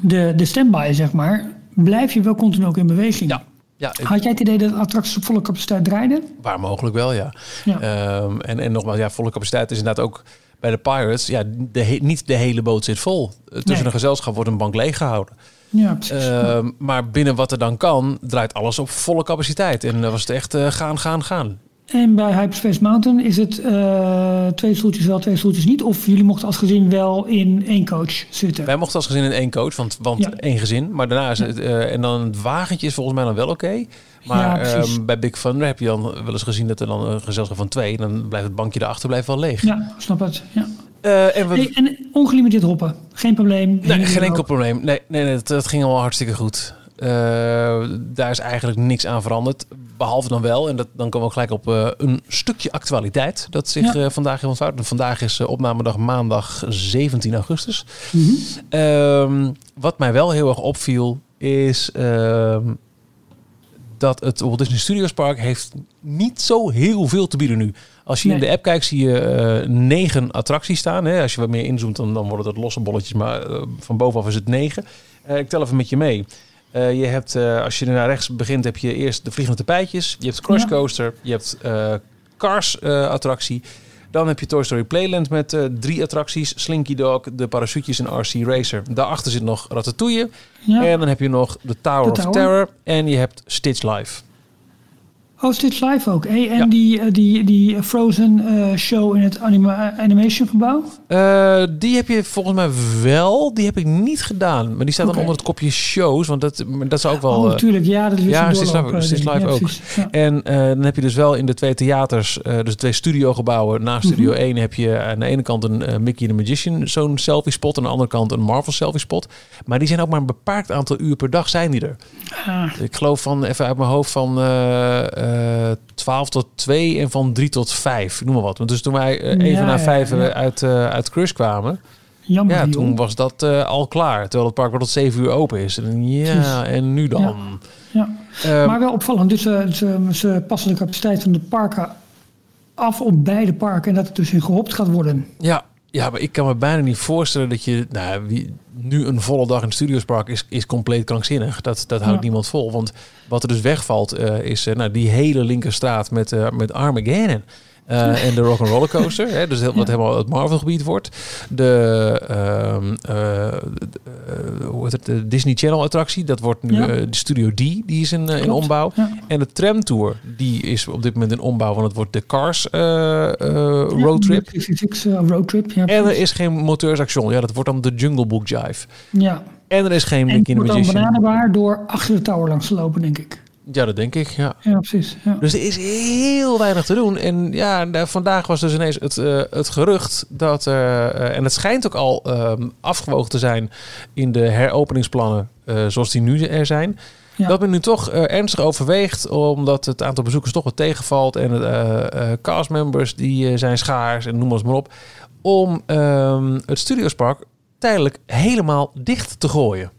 de, de standby, zeg maar... blijf je wel continu ook in beweging. ja, ja ik- Had jij het idee dat attracties op volle capaciteit draaiden? waar mogelijk wel, ja. Ja. Ehm, en, en nogmaals, ja, volle capaciteit is inderdaad ook bij de Pirates. Ja, de he- niet de hele boot zit vol. Eh, Tussen Nee. een gezelschap wordt een bank leeggehouden. Ja, precies. Ehm, maar binnen wat er dan kan, draait alles op volle capaciteit. En dan was het echt eh, gaan, gaan, gaan. En bij Hyperspace Mountain is het eh, twee stoeltjes wel, twee stoeltjes niet? Of jullie mochten als gezin wel in één coach zitten? Wij mochten als gezin in één coach, want, want Ja. één gezin. Maar daarna is het, eh, en dan het wagentje is volgens mij dan wel oké. Maar ehm, bij Big Thunder heb je dan wel eens gezien dat er dan een gezelschap van twee, dan blijft het bankje erachter blijft wel leeg. Ja, snap het. Ja. Eh, en we, Hey, en ongelimiteerd hoppen, geen probleem. nee, geen enkel probleem. Nee, nee, nee het, het ging allemaal hartstikke goed. Eh, daar is eigenlijk niks aan veranderd. Behalve dan wel, en dat, dan komen we ook gelijk op eh, een stukje actualiteit dat zich Ja. eh, vandaag heeft ontvouwd. Vandaag is opnamedag maandag 17 augustus. Mhm. Ehm, wat mij wel heel erg opviel is ehm, dat het Walt Disney Studios Park heeft niet zo heel veel te bieden nu. Als je in de app kijkt zie je negen attracties staan. Hè? Als je wat meer inzoomt dan, dan worden het losse bolletjes, maar van bovenaf is het negen. Ik tel even met je mee. Eh, je hebt, eh, als je er naar rechts begint, heb je eerst de vliegende tapijtjes. Je hebt de Crush Ja. Coaster. Je hebt eh, Cars attractie. Dan heb je Toy Story Playland met drie attracties. Slinky Dog, de parachutjes en RC Racer. Daarachter zit nog Ratatouille. Ja. En dan heb je nog de Tower De of Tower. Terror. En je hebt Stitch Live. Oh, Stitch Live ook. Hey, en Ja. die, eh, die, die Frozen eh, show in het anima animation gebouw? Eh, die heb je volgens mij wel. Die heb ik niet gedaan. Maar die staat dan onder het kopje shows. Want dat, dat zou ook wel... oh, eh, natuurlijk. Ja, dat is ja, zo'n Stitch Live- eh, ding. Live Ja, ook. Ja. En eh, dan heb je dus wel in de twee theaters, eh, dus de twee studiogebouwen. Naast Studio Mhm. 1 heb je aan de ene kant een eh, Mickey the Magician, zo'n selfie spot. En aan de andere kant een Marvel selfie spot. Maar die zijn ook maar een beperkt aantal uur per dag zijn die er. Ah, Ik geloof van, even uit mijn hoofd, van eh, eh 12 tot 2 en van 3 tot 5, noem maar wat. Want dus toen wij eh, even Ja, na ja, 5 ja. uit, eh, uit Crush kwamen, Jammer. ja, toen was dat al klaar. Terwijl het park wel tot 7 uur open is. En ja, en nu dan? Ja. Eh, Maar wel opvallend. Dus ze, ze, ze passen de capaciteit van de parken af op beide parken. En dat het dus in gehopt gaat worden. Ja, ja, maar ik kan me bijna niet voorstellen dat je... Nou, wie, nu een volle dag in Studiospark is, is compleet krankzinnig. Dat, dat houdt Ja. niemand vol. Want wat er dus wegvalt eh, is eh, nou, die hele linkerstraat met, eh met Armageddon. Eh, en de Rock'n'Roller Coaster, hè, dus heel, wat Ja. helemaal het Marvel-gebied wordt. De, ehm, eh, eh, hoe heet het, de Disney Channel-attractie, dat wordt nu Ja. eh, de Studio D, die is in, eh, ombouw. Ja. En de tramtour, die is op dit moment in ombouw, want het wordt de Cars eh, eh, roadtrip. de 66 roadtrip. Ja, En er is geen monteursactie. Ja, dat wordt dan de Jungle Book Jive. ja. En er is geen En Mickey het the wordt dan bananenbaar door achter de tower langs te lopen, denk ik. Ja, dat denk ik. Ja. Ja, precies. Ja. Dus er is heel weinig te doen. En ja, da- vandaag was dus ineens het, eh, het gerucht dat... eh, eh, en het schijnt ook al ehm, afgewogen te zijn in de heropeningsplannen eh, zoals die nu er zijn. Ja. Dat men nu toch ernstig overweegt, omdat het aantal bezoekers toch wat tegenvalt. En de castmembers die zijn schaars en noem maar eens maar op. Om ehm, het Studiospark tijdelijk helemaal dicht te gooien.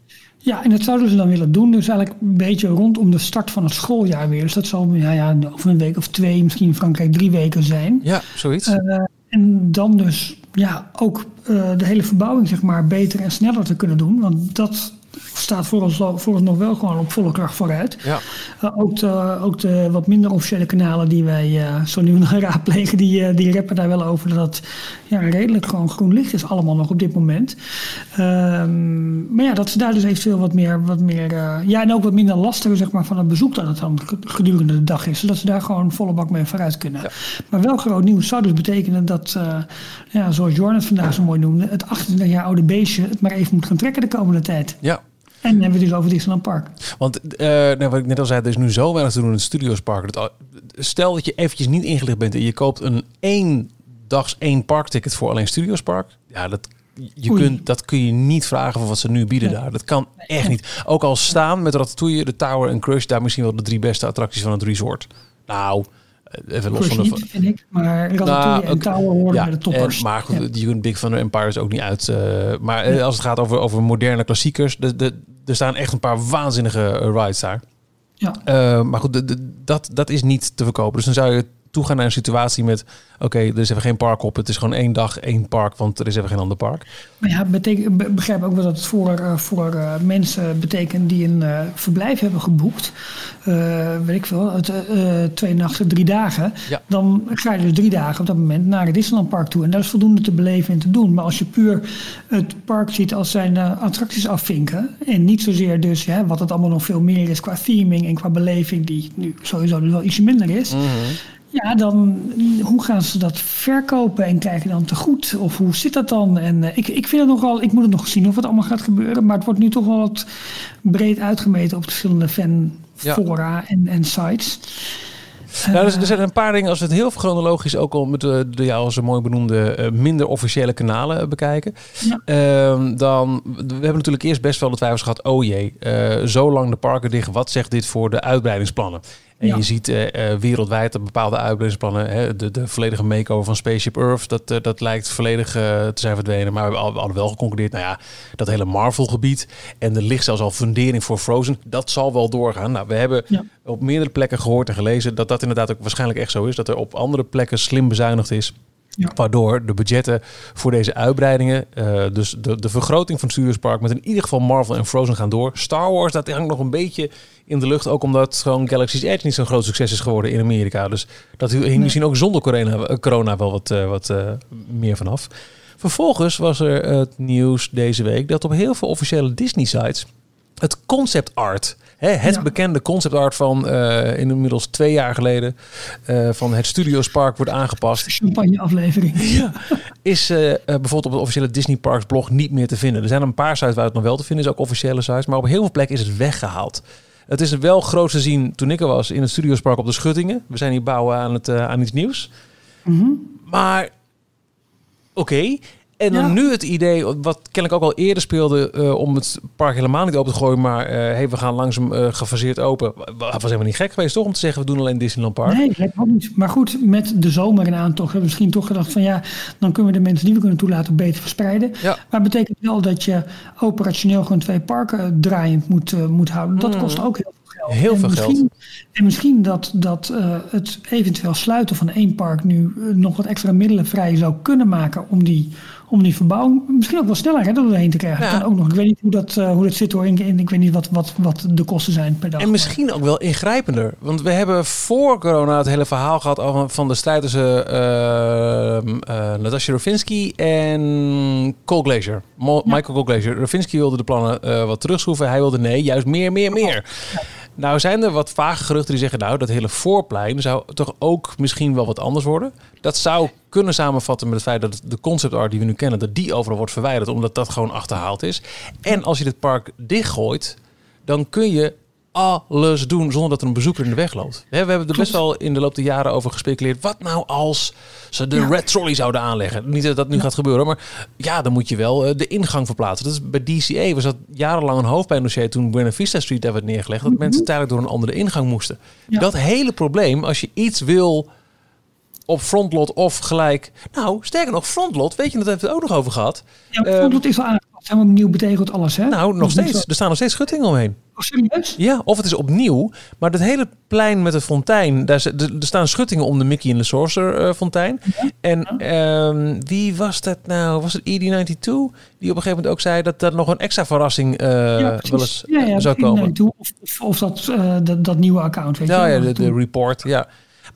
Ja, en dat zouden ze dan willen doen. Dus eigenlijk een beetje rondom de start van het schooljaar weer. Dus dat zal ja, ja, over een week of twee, misschien in Frankrijk drie weken zijn. Ja, zoiets. Eh, en dan dus ja, ook eh, de hele verbouwing zeg maar, beter en sneller te kunnen doen. Want dat staat vooralsnog nog wel gewoon op volle kracht vooruit. ja. Eh, ook, de, ook de wat minder officiële kanalen die wij eh, zo nu dan <laughs> raadplegen, die, eh, die rappen daar wel over dat het ja, redelijk gewoon groen licht is allemaal nog op dit moment. Ehm, maar ja, dat ze daar dus eventueel wat meer, wat meer ja en ook wat minder lasten zeg maar, van het bezoek dat het dan gedurende de dag is. Zodat ze daar gewoon volle bak mee vooruit kunnen. Maar wel groot nieuws zou dus betekenen dat, ja, zoals Jorn het vandaag zo mooi noemde, het 28 jaar oude beestje het maar even moet gaan trekken de komende tijd. ja. En dan hebben we het dus over Disneyland Park. Want nou, wat ik net al zei, er is nu zo weinig te doen in het Studiospark. Dat, stel dat je eventjes niet ingelicht bent en je koopt een één dags één parkticket voor alleen Studiospark. Ja, dat, je Oei. kunt, dat kun je niet vragen voor wat ze nu bieden daar. Dat kan echt niet. Ook al staan met Ratatouille, de Tower en Crush daar misschien wel de drie beste attracties van het resort. Nou, even los van de... niet, vind ik. Maar Ratatouille Nou, en Tower horen ja, bij de toppers. en- maar goed, Ja. die Big Thunder Empire is ook niet uit. eh, maar eh, als het gaat over, over moderne klassiekers, de, de, er staan echt een paar waanzinnige eh, rides daar. Ja. Eh, maar goed, de- de- dat, dat is niet te verkopen. Dus dan zou je toegaan naar een situatie met... oké, er is even geen park op. Het is gewoon één dag, één park, want er is even geen ander park. Maar ja, betek- be- begrijp ook wel dat het voor, eh, voor eh, mensen betekent die een eh, verblijf hebben geboekt. eh, weet ik veel, het, twee nachten, drie dagen. Ja. Dan ga je dus drie dagen op dat moment naar het Disneyland Park toe. En dat is voldoende te beleven en te doen. Maar als je puur het park ziet als zijn attracties afvinken. En niet zozeer dus hè, wat het allemaal nog veel meer is qua theming en qua beleving. Die nu sowieso wel ietsje minder is. Ja, dan hoe gaan ze dat verkopen en krijgen dan te goed? Of hoe zit dat dan? En eh, ik, ik vind het nogal, ik moet het nog zien of het allemaal gaat gebeuren. Maar het wordt nu toch wel wat breed uitgemeten op de verschillende fanfora en, en sites. Nou, dus er zijn een paar dingen, als we het heel chronologisch ook al met de, de jou als een mooi benoemde eh, minder officiële kanalen eh, bekijken. Ja. Ehm, dan, we hebben natuurlijk eerst best wel de twijfels gehad, oh jee, eh, zo lang de parken dicht, wat zegt dit voor de uitbreidingsplannen? En Ja. je ziet eh, eh, wereldwijd dat bepaalde uitbreidingsplannen, hè, de, de volledige makeover van Spaceship Earth, dat, eh, dat lijkt volledig te zijn verdwenen. Maar we hebben al- we hadden wel geconcludeerd, nou ja, dat hele Marvel-gebied en er ligt zelfs al fundering voor Frozen, dat zal wel doorgaan. Nou, we hebben Ja. op meerdere plekken gehoord en gelezen dat dat inderdaad ook waarschijnlijk echt zo is. Dat er op andere plekken slim bezuinigd is. Ja. Waardoor de budgetten voor deze uitbreidingen, eh, dus de, de vergroting van Studios Park met in ieder geval Marvel en Frozen gaan door. Star Wars, dat hangt nog een beetje in de lucht. Ook omdat gewoon Galaxy's Edge niet zo'n groot succes is geworden in Amerika. Dus dat hing misschien ook zonder corona, eh, corona wel wat, eh, wat eh, meer vanaf. Vervolgens was er het nieuws deze week dat op heel veel officiële Disney-sites het concept art, hè, het Ja. bekende concept art van eh, inmiddels twee jaar geleden, eh, van het Studios Park wordt aangepast Champagne aflevering. <laughs> ja. is eh, bijvoorbeeld op het officiële Disney Parks blog niet meer te vinden. Er zijn een paar sites waar het nog wel te vinden is, ook officiële sites. Maar op heel veel plekken is het weggehaald. Het is wel groot te zien toen ik er was in het Studiospark op de Schuttingen. We zijn hier bouwen aan, het, aan iets nieuws. Mhm. Maar oké. En dan Ja. nu het idee, wat kennelijk ook al eerder speelde, eh, om het park helemaal niet open te gooien, maar eh hey, we gaan langzaam eh gefaseerd open. Was helemaal niet gek geweest, toch? Om te zeggen, we doen alleen Disneyland Park. Nee, me ook niet. Maar goed, met de zomer in aantocht hebben we misschien toch gedacht van ja, dan kunnen we de mensen die we kunnen toelaten beter verspreiden. Ja. Maar betekent wel dat je operationeel gewoon twee parken draaiend moet, moet houden. Dat kost ook heel veel geld. Heel en veel misschien, En misschien dat, dat het eventueel sluiten van één park nu nog wat extra middelen vrij zou kunnen maken om die, om die verbouwing misschien ook wel sneller hè, doorheen te krijgen. Ja. Ook nog, ik weet niet hoe dat, eh, hoe dat zit hoor. Ik, ik weet niet wat, wat, wat de kosten zijn per dag. En misschien ook wel ingrijpender. Want we hebben voor corona het hele verhaal gehad van de strijd tussen eh, eh, Natasha Rovinski en Cole Glazer. Mo- Michael Cole Glazer. Rovinski wilde de plannen eh, wat terugschroeven. Hij wilde nee, juist meer, meer, meer. Nou zijn er wat vage geruchten die zeggen... nou, dat hele voorplein zou toch ook misschien wel wat anders worden. Dat zou kunnen samenvatten met het feit dat de concept art die we nu kennen... dat die overal wordt verwijderd, omdat dat gewoon achterhaald is. En als je dit park dichtgooit, dan kun je alles doen zonder dat er een bezoeker in de weg loopt. We hebben er best wel in de loop der jaren over gespeculeerd. Wat nou als ze de Ja. Red Trolley zouden aanleggen? Niet dat dat nu gaat gebeuren, maar ja, dan moet je wel eh, de ingang verplaatsen. Dat is bij DCA was dat jarenlang een hoofdpijndossier toen Buena Vista Street daar werd neergelegd. Dat mensen tijdelijk door een andere ingang moesten. Ja. Dat hele probleem, als je iets wil op frontlot of gelijk... Nou, sterker nog, frontlot, weet je, dat hebben we het ook nog over gehad. Ja, Frontlot is al aangepast. Helemaal opnieuw betegeld alles, hè? Nou, nog steeds. Er staan nog steeds schuttingen omheen. Oh, serieus? Ja, of het is opnieuw. Maar dat hele plein met de fontein, daar, er staan schuttingen om de Mickey en de Sorcerer eh, fontein. En ehm, wie was dat nou? Was het ED92? Die op een gegeven moment ook zei dat er nog een extra verrassing eh, precies. wel eens Ja, ja, eh, zou komen. toe. Of, of, dat, dat, dat nieuwe account, weet Ja, je ja, wel. de, de report, ja.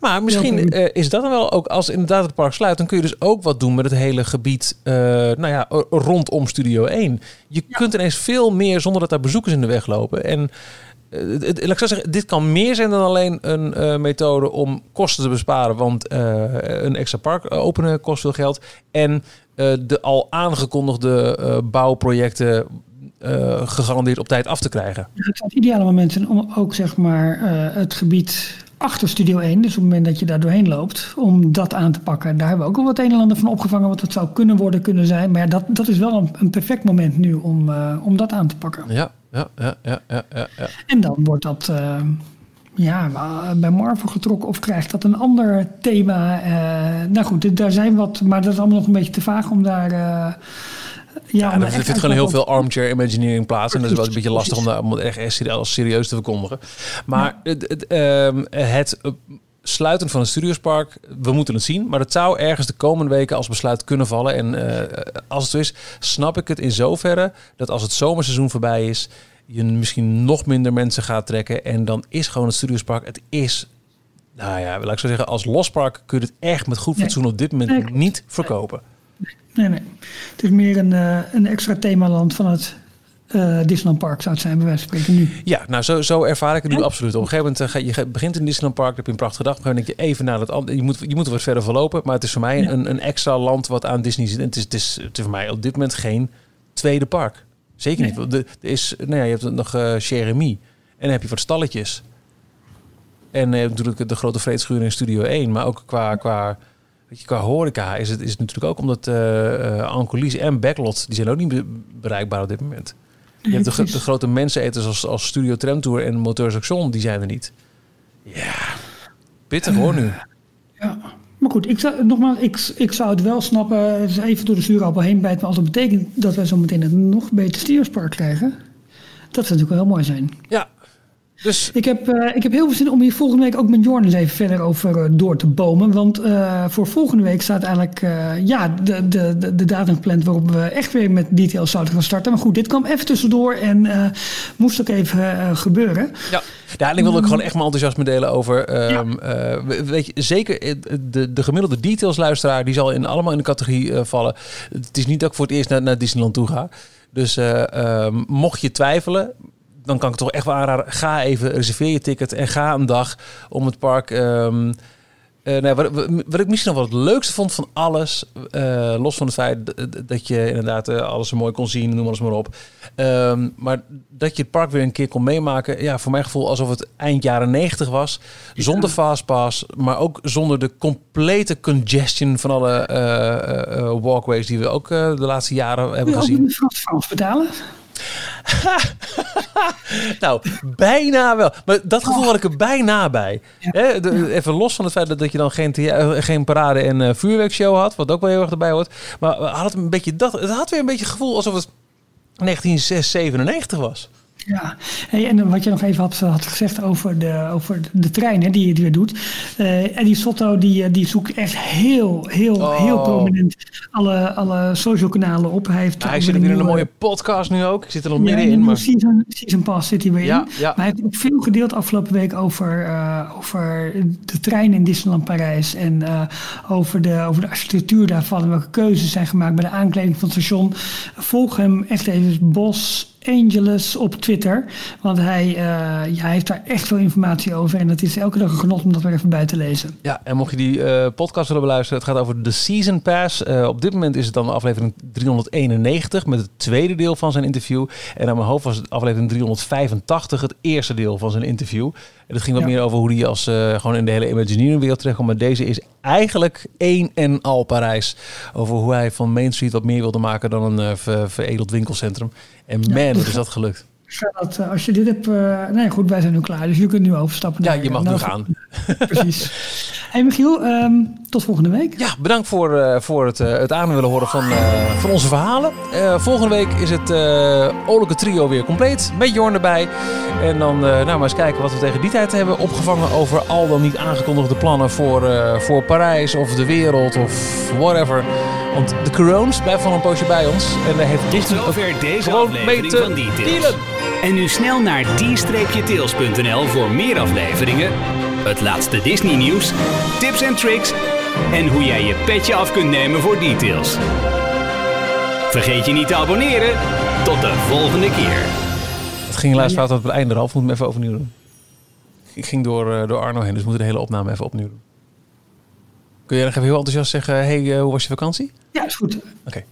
Maar misschien Ja, eh, is dat dan wel ook, als inderdaad het park sluit, dan kun je dus ook wat doen met het hele gebied, eh, nou ja, rondom Studio 1. Je kunt ineens veel meer zonder dat daar bezoekers in de weg lopen. En eh, het, laat ik zo zeggen, dit kan meer zijn dan alleen een methode om kosten te besparen, want een extra park openen kost veel geld. En de al aangekondigde bouwprojecten gegarandeerd op tijd af te krijgen. Het ideale moment om ook zeg maar, het gebied achter Studio 1, dus op het moment dat je daar doorheen loopt, om dat aan te pakken. Daar hebben we ook al wat een en ander van opgevangen, wat het zou kunnen worden, kunnen zijn. Maar ja, dat, dat is wel een, een perfect moment nu om, eh, om dat aan te pakken. Ja, ja, ja, ja, ja, ja. ja. En dan wordt dat eh, ja, bij Marvel getrokken of krijgt dat een ander thema. eh, nou goed, daar zijn wat, maar dat is allemaal nog een beetje te vaag om daar. Ja, Ja, er vindt gewoon heel veel armchair imagineering plaats. En dat is wel een beetje lastig om, dat, om het echt, echt serieus, als serieus te verkondigen. Maar het, het, ehm, het eh, sluiten van het Studiospark, we moeten het zien. Maar het zou ergens de komende weken als besluit kunnen vallen. En eh, als het zo is, snap ik het in zoverre dat als het zomerseizoen voorbij is... je misschien nog minder mensen gaat trekken. En dan is gewoon het Studiospark, het is... Nou ja, laat ik zo zeggen, als lospark kun je het echt met goed fatsoen op dit moment niet verkopen. Nee, nee. Het is meer een, eh, een extra themaland van het eh Disneyland Park, zou het zijn, bij wijze van spreken nu. Ja, nou zo, zo ervaar ik het nu Ja. absoluut. Op een gegeven moment, eh, je, begint in Disneyland Park, dan heb je een prachtige dag. Op een gegeven moment denk je even naar dat andere. Je moet, je moet er wat verder verlopen. Maar het is voor mij Ja. een, een extra land wat aan Disney zit. En het is, het, is, het is voor mij op dit moment geen tweede park. Zeker niet. de- Er is, nou ja, je hebt nog eh Jeremy. En dan heb je wat stalletjes. En natuurlijk de grote vreedschuur in Studio 1. Maar ook qua, qua, weet je, qua horeca is het, is het natuurlijk ook omdat eh eh Ancolis en Backlot... die zijn ook niet be- bereikbaar op dit moment. Je hebt de, gro- de grote menseneters als, als Studio Tramtour en Moteurs Action, die zijn er niet. Ja, pittig hoor nu. Ja. Maar goed, ik zou, nogmaals, ik, ik zou het wel snappen. Even door de zure appel heen bijten. Maar als dat betekent dat wij zo meteen een nog beter stierspark krijgen. Dat zou natuurlijk wel heel mooi zijn. Ja, dus Ik heb, eh, ik heb heel veel zin om hier volgende week ook met Jorn eens even verder over eh, door te bomen. Want eh, voor volgende week staat eigenlijk ja, de, de, de, de datum gepland waarop we echt weer met details zouden gaan starten. Maar goed, dit kwam even tussendoor en moest ook even gebeuren. ja. ja, en ik wil ook gewoon echt mijn enthousiasme delen over. ehm, eh, we- weet je, zeker de, de gemiddelde detailsluisteraar, die zal in, allemaal in de categorie vallen. Het is niet dat ik voor het eerst naar, naar Disneyland toe ga. Dus eh, ehm, mocht je twijfelen, dan kan ik toch echt wel aanraden. Ga even, reserveer je ticket en ga een dag om het park nee, wat, wat- ik misschien nog wel het leukste vond van alles, eh, los van het feit dat je inderdaad eh, alles zo mooi kon zien, noem alles maar op. Ehm, maar dat je het park weer een keer kon meemaken, ja, voor mijn gevoel alsof het eind jaren 90 was. Zonder fastpass, maar ook zonder de complete congestion van alle walkways die we ook de laatste jaren hebben ook gezien. betalen? <laughs> Nou, bijna wel. Maar dat gevoel had ik er bijna bij. Even los van het feit dat, dat je dan geen, eh, geen parade en eh, vuurwerkshow had, wat ook wel heel erg erbij hoort. Maar we hadden een beetje dat, het had weer een beetje het gevoel alsof het 1997 was. Ja, hey, en wat je nog even had, had gezegd over de, over de trein hè, die je weer doet. Eh Eddie Sotto die, eh, die zoekt echt heel, heel, Oh. heel prominent alle, alle social kanalen op. Hij, heeft Hij zit weer weer in een mooie podcast nu ook. Ik zit er nog midden in Maar... season, season pass zit hij weer Ja, in. ja. Maar hij heeft ook veel gedeeld afgelopen week over, eh, over de trein in Disneyland Parijs. En eh, over, de, over de architectuur daarvan. En welke keuzes zijn gemaakt bij de aankleding van het station. Volg hem echt even Bos Angeles op Twitter. Want hij, eh, ja, hij heeft daar echt veel informatie over. En het is elke dag een genot om dat weer even bij te lezen. Ja, en mocht je die eh, podcast willen beluisteren, het gaat over de Season Pass. Eh, op dit moment is het dan aflevering 391 met het tweede deel van zijn interview. En aan mijn hoofd was het aflevering 385 het eerste deel van zijn interview. En dat ging wat Ja. meer over hoe hij als gewoon in de hele Imagineering wereld terechtkomt. Maar deze is eigenlijk één en al Parijs. Over hoe hij van Main Street wat meer wilde maken dan een ver- veredeld winkelcentrum. En man, wat is dat gelukt. Dat, eh, als je dit hebt... eh, nee, goed, wij zijn nu klaar. Dus je kunt nu overstappen. Ja, je mag nu gaan. Precies. <laughs> Hey Michiel, ehm, tot volgende week. Ja, bedankt voor, eh, voor het, eh, het aan willen horen van, eh, van onze verhalen. Eh, volgende week is het eh Olijke Trio weer compleet. Met Jorn erbij. En dan eh, nou, maar eens kijken wat we tegen die tijd hebben opgevangen over al dan niet aangekondigde plannen voor, eh, voor Parijs of de wereld of whatever. Want de Corones blijven wel een poosje bij ons. En daar heeft Disney ook deze gewoon mee te van Details. dealen. En nu snel naar d-tails.nl voor meer afleveringen, het laatste Disney nieuws, tips en tricks en hoe jij je petje af kunt nemen voor Details. Vergeet je niet te abonneren. Tot de volgende keer. Het ging helaas fout op het einde, Ralf. Moet hem even overnieuw doen. Ik ging door, eh, door Arno heen, dus we moeten de hele opname even opnieuw doen. Kun je nog even heel enthousiast zeggen, hey, eh, hoe was je vakantie? Ja, is goed. Oké.